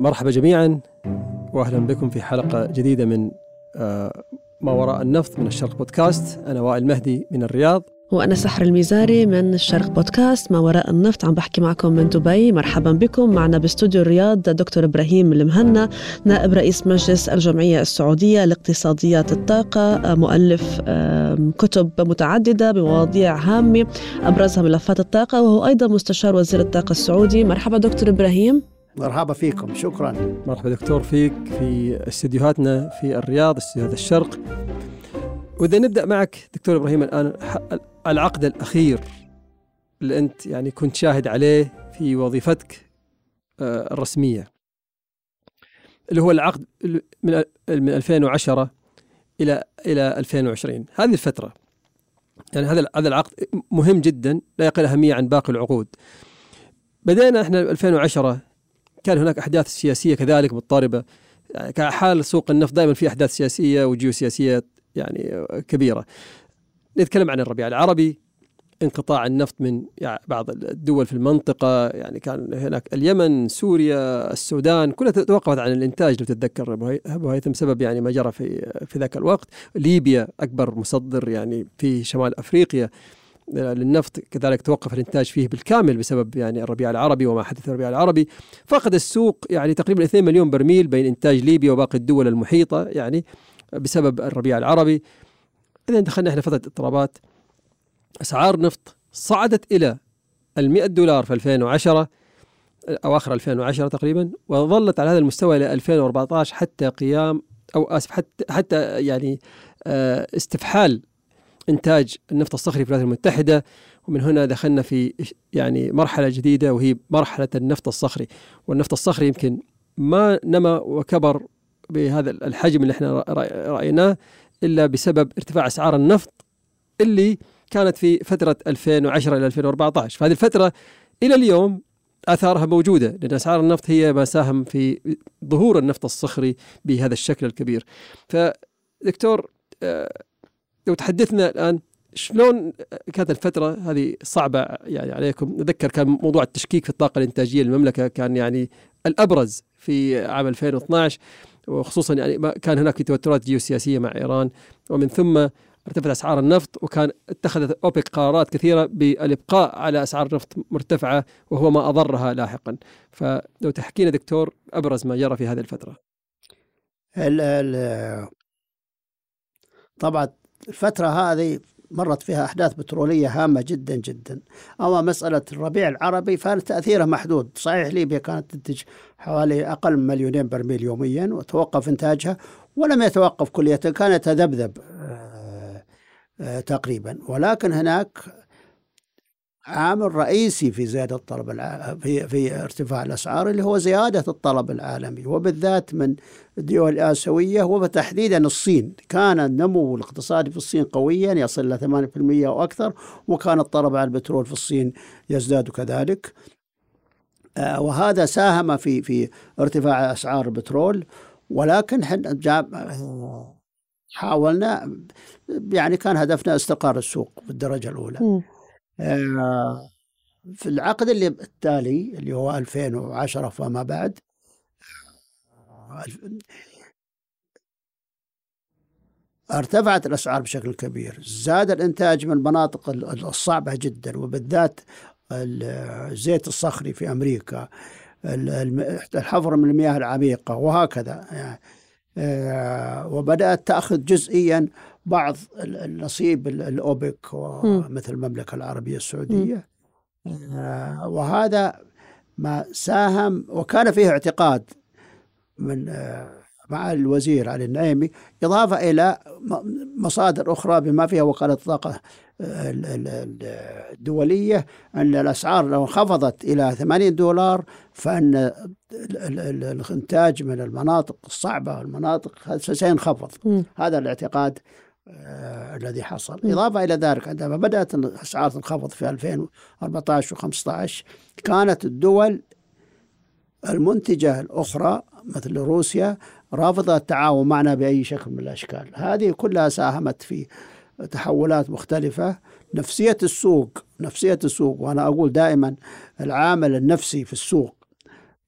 مرحبا جميعا واهلا بكم في حلقة جديدة من آه، ما وراء النفط من الشرق بودكاست. أنا وائل مهدي من الرياض. وأنا سحر الميزاري من الشرق بودكاست. ما وراء النفط عم بحكي معكم من دبي. مرحبا بكم. معنا باستوديو الرياض دكتور إبراهيم المهنا نائب رئيس مجلس الجمعية السعودية لاقتصاديات الطاقة مؤلف كتب متعددة بمواضيع هامة أبرزها ملفات الطاقة وهو أيضا مستشار وزير الطاقة السعودي. مرحبا دكتور إبراهيم. مرحبا فيكم شكرا. مرحبا دكتور فيك في استديوهاتنا في الرياض استديوهات الشرق. وإذا نبدأ معك دكتور إبراهيم الآن العقد الأخير اللي أنت يعني كنت شاهد عليه في وظيفتك آه، الرسمية. اللي هو العقد من من 2010 إلى إلى 2020 هذه الفترة يعني هذا هذا العقد مهم جدا لا يقل أهمية عن باقي العقود. بدأنا إحنا 2010 كان هناك أحداث سياسية كذلك مضطربة يعني كحال سوق النفط دائما في أحداث سياسية وجيوسياسية يعني كبيرة. نتكلم عن الربيع العربي انقطاع النفط من يعني بعض الدول في المنطقة يعني كان هناك اليمن سوريا السودان كلها توقفت عن الإنتاج لو تتذكر. أبو هيثم سبب يعني ما جرى في في ذاك الوقت. ليبيا أكبر مصدر يعني في شمال أفريقيا. للنفط كذلك توقف الانتاج فيه بالكامل بسبب يعني الربيع العربي وما حدث الربيع العربي. فقد السوق يعني تقريبا 2 مليون برميل بين إنتاج ليبيا وباقي الدول المحيطة يعني بسبب الربيع العربي. اذا دخلنا إحنا فترة اضطرابات. أسعار نفط صعدت إلى ال 100 دولار في 2010 أواخر 2010 تقريبا وظلت على هذا المستوى إلى 2014 حتى قيام أو آسف حتى حتى يعني آه، استفحال إنتاج النفط الصخري في الولايات المتحدة ومن هنا دخلنا في يعني مرحلة جديدة وهي مرحلة النفط الصخري. والنفط الصخري يمكن ما نما وكبر بهذا الحجم اللي إحنا رأيناه إلا بسبب ارتفاع أسعار النفط اللي كانت في فترة 2010 إلى 2014 فهذه الفترة إلى اليوم آثارها موجودة لأن أسعار النفط هي ما ساهم في ظهور النفط الصخري بهذا الشكل الكبير. فدكتور آه، لو تحدثنا الآن شلون كانت الفترة هذه صعبة يعني عليكم؟ نذكر كان موضوع التشكيك في الطاقة الإنتاجية للمملكة كان يعني الأبرز في عام 2012 وخصوصا يعني كان هناك توترات جيوسياسية مع إيران ومن ثم ارتفعت أسعار النفط وكان اتخذت أوبك قرارات كثيرة بالإبقاء على أسعار النفط مرتفعة وهو ما أضرها لاحقا. فلو تحكينا دكتور أبرز ما جرى في هذه الفترة. ال طبعا الفترة هذه مرت فيها أحداث بترولية هامة جدا جدا. أما مسألة الربيع العربي فان تأثيره محدود؟ صحيح ليبيا كانت تنتج حوالي أقل من مليونين برميل يوميا وتوقف إنتاجها ولم يتوقف كلية كان يتذبذب آه، آه، تقريبا. ولكن هناك عامل رئيسي في زيادة الطلب في في ارتفاع الأسعار اللي هو زيادة الطلب العالمي وبالذات من الدول الآسيوية وتحديدا الصين. كان النمو الاقتصادي في الصين قويا يصل إلى 8% أو أكثر وكان الطلب على البترول في الصين يزداد كذلك. آه، وهذا ساهم في في ارتفاع أسعار البترول. ولكن حاولنا يعني كان هدفنا استقرار السوق بالدرجة الأولى. آه، في العقد اللي التالي اللي هو 2010 فما بعد ارتفعت الأسعار بشكل كبير، زاد الإنتاج من المناطق الصعبة جدا وبالذات الزيت الصخري في أمريكا الحفر من المياه العميقة وهكذا. يعني وبدأت تأخذ جزئيا بعض النصيب الأوبك مثل المملكة العربية السعودية. آه، وهذا ما ساهم وكان فيه اعتقاد من آه، مع الوزير علي النعيمي إضافة إلى مصادر أخرى بما فيها وكالة الطاقة آه، الدولية أن الأسعار لو انخفضت إلى 80 دولار فإن الإنتاج من المناطق الصعبة والمناطق سينخفض. هذا الاعتقاد الذي حصل. إضافة إلى ذلك عندما بدأت الأسعار تنخفض في 2014 و15 كانت الدول المنتجة الأخرى مثل روسيا رافضة التعاون معنا بأي شكل من الأشكال. هذه كلها ساهمت في تحولات مختلفة. نفسية السوق نفسية السوق وأنا أقول دائما العامل النفسي في السوق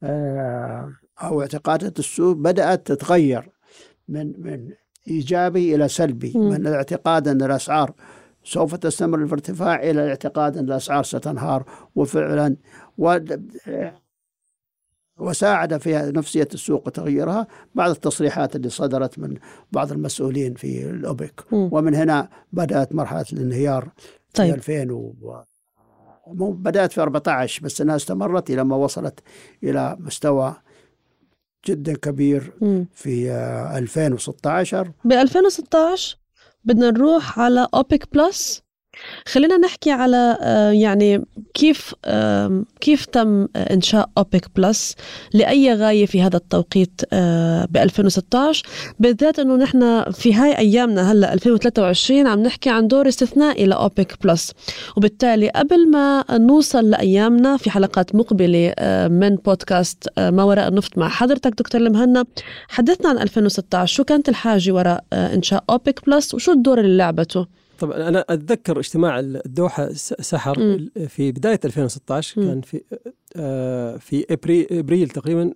آه أو اعتقادات السوق بدأت تتغير من من إيجابي إلى سلبي مم. من الاعتقاد أن الأسعار سوف تستمر في ارتفاع إلى الاعتقاد أن الأسعار ستنهار وفعلا و وساعد في نفسية السوق وتغييرها بعض التصريحات اللي صدرت من بعض المسؤولين في الأوبك مم. ومن هنا بدأت مرحلة الانهيار في طيب 2000 و... بدأت في 14 بس أنها استمرت إلى ما وصلت إلى مستوى جدا كبير مم. في آه، 2016 ب 2016 بدنا نروح على اوبك بلس خلينا نحكي على آه، يعني كيف كيف تم آه، إنشاء أوبك بلس لأي غاية في هذا التوقيت ب 2016 بالذات إنه نحن في هاي أيامنا هلأ 2023 عم نحكي عن دور استثنائي لأوبك بلس. وبالتالي قبل ما نوصل لأيامنا في حلقات مقبلة آه، من بودكاست آه، ما وراء النفط مع حضرتك دكتور المهنا حدثنا عن 2016 شو كانت الحاجة وراء آه، إنشاء أوبك بلس؟ وشو الدور اللي لعبته؟ طبعا أنا أتذكر اجتماع الدوحة سحر مم. في بداية 2016 مم. كان في آه، في ابريل إبريل تقريبا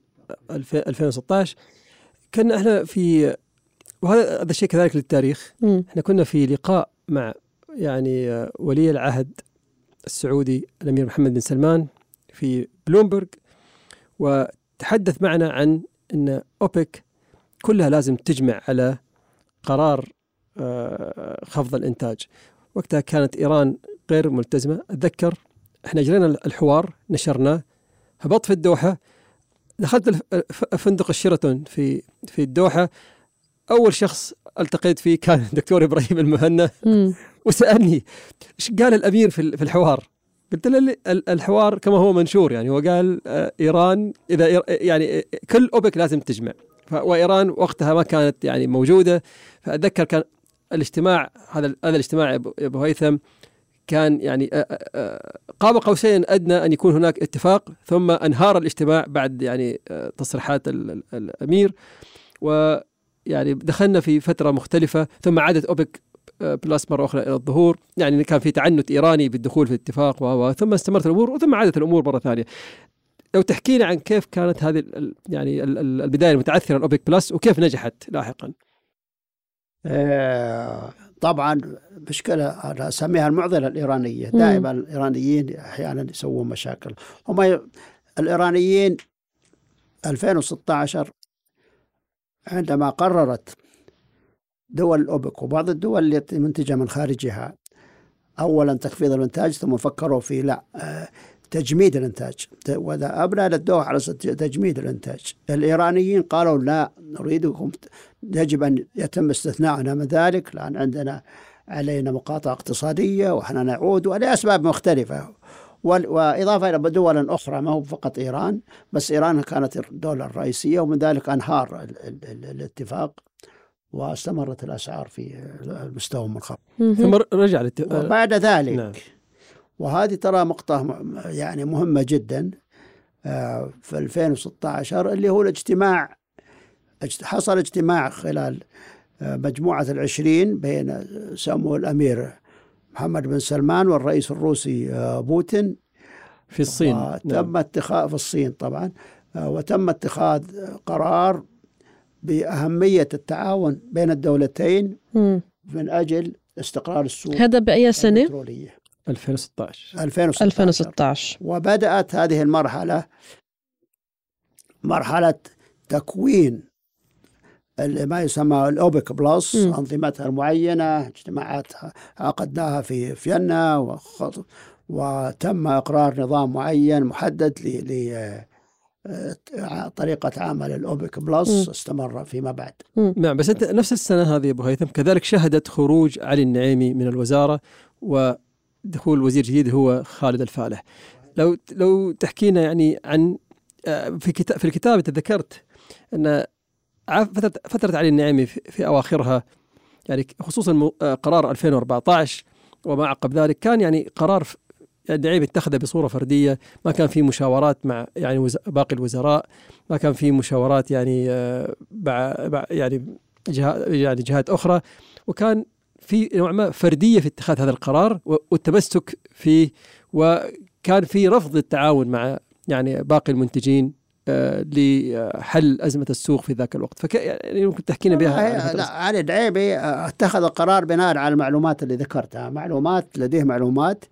2000 2016 كنا إحنا في وهذا هذا الشيء كذلك للتاريخ مم. إحنا كنا في لقاء مع يعني آه، ولي العهد السعودي الأمير محمد بن سلمان في بلومبرج وتحدث معنا عن إن أوبك كلها لازم تجمع على قرار خفض الإنتاج. وقتها كانت إيران غير ملتزمة. أتذكر إحنا اجرينا الحوار نشرناه هبطت في الدوحة. دخلت فندق الشيراتون في في الدوحة. أول شخص التقيت فيه كان الدكتور إبراهيم المهنا. وسألني إيش قال الأمير في ال- في الحوار؟ قلت له ال- ال- الحوار كما هو منشور يعني. هو قال آه، إيران إذا يعني كل أوبك لازم تجمع. وإيران وقتها ما كانت يعني موجودة. فأتذكر كان الاجتماع هذا هذا الاجتماع يا ابو هيثم كان يعني قاب قوسين أدنى أن يكون هناك اتفاق ثم أنهار الاجتماع بعد يعني تصريحات ال- ال- الأمير ويعني دخلنا في فترة مختلفة ثم عادت أوبك بلس مرة أخرى إلى الظهور يعني كان في تعنت إيراني بالدخول في الاتفاق و و- ثم استمرت الأمور وثم عادت الأمور مرة ثانية. لو تحكينا عن كيف كانت هذه يعني ال- ال- البداية المتعثرة لأوبك بلس وكيف نجحت لاحقا. آه، طبعا مشكلة أنا أسميها المعضلة الإيرانية دائما الإيرانيين أحيانا يسوون مشاكل هم. الإيرانيين 2016 عندما قررت دول الأوبك وبعض الدول التي منتجة من خارجها أولا تخفيض الإنتاج ثم فكروا في لا آه، تجميد وإذا أبنى للدوحة على تجميد الإنتاج الإيرانيين قالوا لا نريدكم يجب أن يتم استثناءنا من ذلك لأن عندنا علينا مقاطعة اقتصادية وإحنا نعود ولأسباب مختلفة وال- وإضافة إلى دول أخرى ما هو فقط إيران بس إيران كانت الدولة الرئيسية ومن ذلك أنهار ال- ال- ال- الاتفاق واستمرت الأسعار في المستوى المنخفض. ثم رجع الات- آه، وبعد ذلك نعم. وهذه ترى نقطة يعني مهمة جدا آه، في 2016 اللي هو الاجتماع اجت- حصل اجتماع خلال آه، مجموعة العشرين بين سمو الأمير محمد بن سلمان والرئيس الروسي آه، بوتين في الصين وتم نعم. اتخاذ في الصين طبعا وتم اتخاذ قرار بأهمية التعاون بين الدولتين. من أجل استقرار السوق هذا بأي سنة؟ البترولية 2016 2016 2016 وبدأت هذه المرحلة مرحلة تكوين اللي ما يسمى الأوبك بلس مم. أنظمتها المعينة اجتماعات عقدناها في فيينا وخط- وتم إقرار نظام معين محدد ل ل- آه، طريقة عمل الأوبك بلس. استمر فيما بعد نعم بس أنت نفس السنة هذه يا أبو هيثم كذلك شهدت خروج علي النعيمي من الوزارة ودخول وزير جديد هو خالد الفالح. لو لو تحكينا يعني عن آه، في كتاب في الكتاب انت ذكرت أن فتره فترة علي النعيمي في, أواخرها يعني خصوصا آه، قرار 2014 وما عقب ذلك كان يعني قرار ف- يعني اتخذه بصورة فردية ما كان في مشاورات مع يعني باقي الوزراء ما كان في مشاورات يعني آه، مع- يعني جهات يعني جهات أخرى وكان في نوع ما فردية في اتخاذ هذا القرار والتمسك فيه وكان في رفض التعاون مع يعني باقي المنتجين آه، لحل أزمة السوق في ذاك الوقت. فك يعني ممكن تحكينا بها لا علي دعيبي اتخذ قرار بناء على المعلومات اللي ذكرتها. معلومات لديه معلومات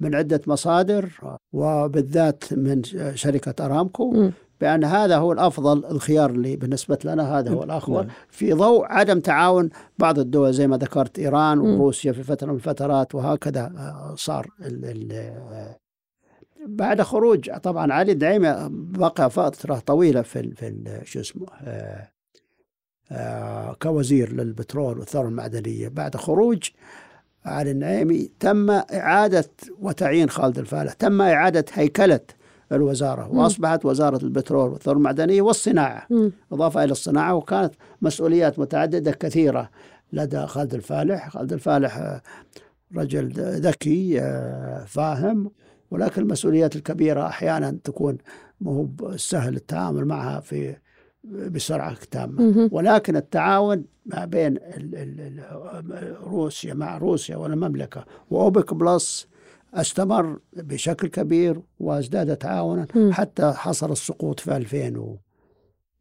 من عدة مصادر وبالذات من شركة أرامكو. مم. بأن هذا هو الأفضل الخيار اللي بالنسبة لنا هذا هو نعم. في ضوء عدم تعاون بعض الدول زي ما ذكرت إيران. وروسيا في فترة من الفترات وهكذا آه، صار ال ال آه، بعد خروج طبعا علي الدعيمة بقى فترة طويلة في ال في ال شو اسمه آه، كوزير للبترول والثروة المعدنية بعد خروج علي النعيمي تم إعادة وتعيين خالد الفالح تم إعادة هيكلة الوزارة. وأصبحت وزارة البترول والثروة المعدنية والصناعة. إضافة إلى الصناعة وكانت مسؤوليات متعددة كثيرة لدى خالد الفالح خالد الفالح آه، رجل ذكي آه، فاهم ولكن المسؤوليات الكبيرة أحيانا تكون مو سهل التعامل معها في بسرعة تامة. ولكن التعاون ما بين روسيا مع روسيا والمملكة وأوبك بلس استمر بشكل كبير وازداد تعاونا. حتى حصل السقوط في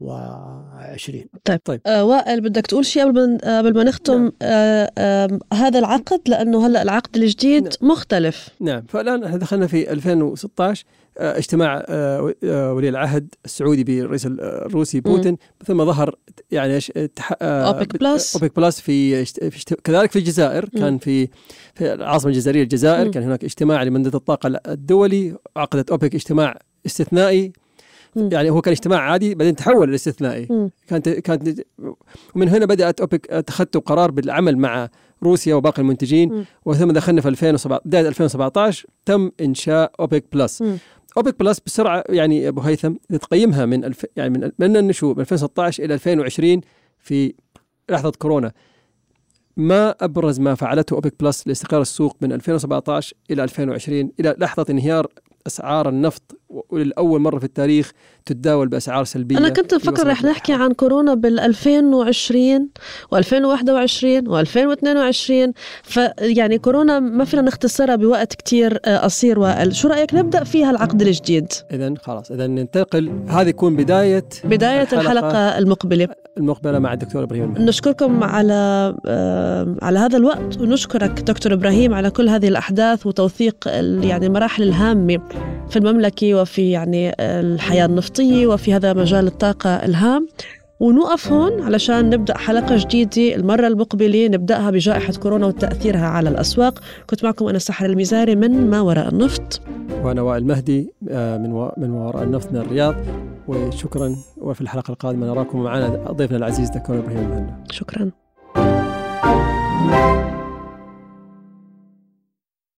2020 طيب, طيب. آه وائل بدك تقول شيء قبل ما قبل ما نختم نعم. آه آه هذا العقد لأنه هلأ العقد الجديد نعم. مختلف نعم فالآن إحنا دخلنا في 2016 آه، اجتماع آه، آه، ولي العهد السعودي بالرئيس الروسي بوتين ثم ظهر يعني إيش آه، أوبك بلس. أوبك بلس في, في كذلك في الجزائر مم. كان في في العاصمة الجزائرية الجزائر مم. كان هناك اجتماع لمنتدى الطاقة الدولي عقدت أوبك اجتماع استثنائي. يعني هو كان اجتماع عادي بعدين تحول إلى استثنائي مم. كانت كانت ومن هنا بدات أوبك اتخذت قرار بالعمل مع روسيا وباقي المنتجين. وثم دخلنا في 2017 بداية 2017 تم إنشاء أوبك بلس. أوبك بلس بسرعة يعني أبو هيثم اذا تقيمها من الف يعني من من النشوء من 2016 إلى 2020 في لحظة كورونا ما أبرز ما فعلته أوبك بلس لاستقرار السوق من 2017 إلى 2020 إلى لحظة انهيار أسعار النفط وللأول مرة في التاريخ تتداول بأسعار سلبية. أنا كنت مفكر رح نحكي عن كورونا بال 2020 و2021 و2022 فيعني كورونا ما فينا نختصرها بوقت كتير آه، قصير وائل شو رأيك نبدأ فيها العقد الجديد؟ اذا خلاص اذا ننتقل. هذه يكون بداية بداية الحلقة الحلقة المقبلة. المقبلة مع الدكتور إبراهيم. نشكركم على آه، على هذا الوقت ونشكرك دكتور إبراهيم على كل هذه الأحداث وتوثيق يعني المراحل الهامة. في المملكة وفي يعني الحياة النفطية وفي هذا مجال الطاقة الهام. ونوقف هون علشان نبدأ حلقة جديدة المرة المقبلة نبدأها بجائحة كورونا وتأثيرها على الأسواق. كنت معكم أنا سحر المزاري من ما وراء النفط. وأنا وائل مهدي آه، من من وراء النفط من الرياض. وشكرا وفي الحلقة القادمة نراكم معنا ضيفنا العزيز دكتور إبراهيم المهنا شكرا.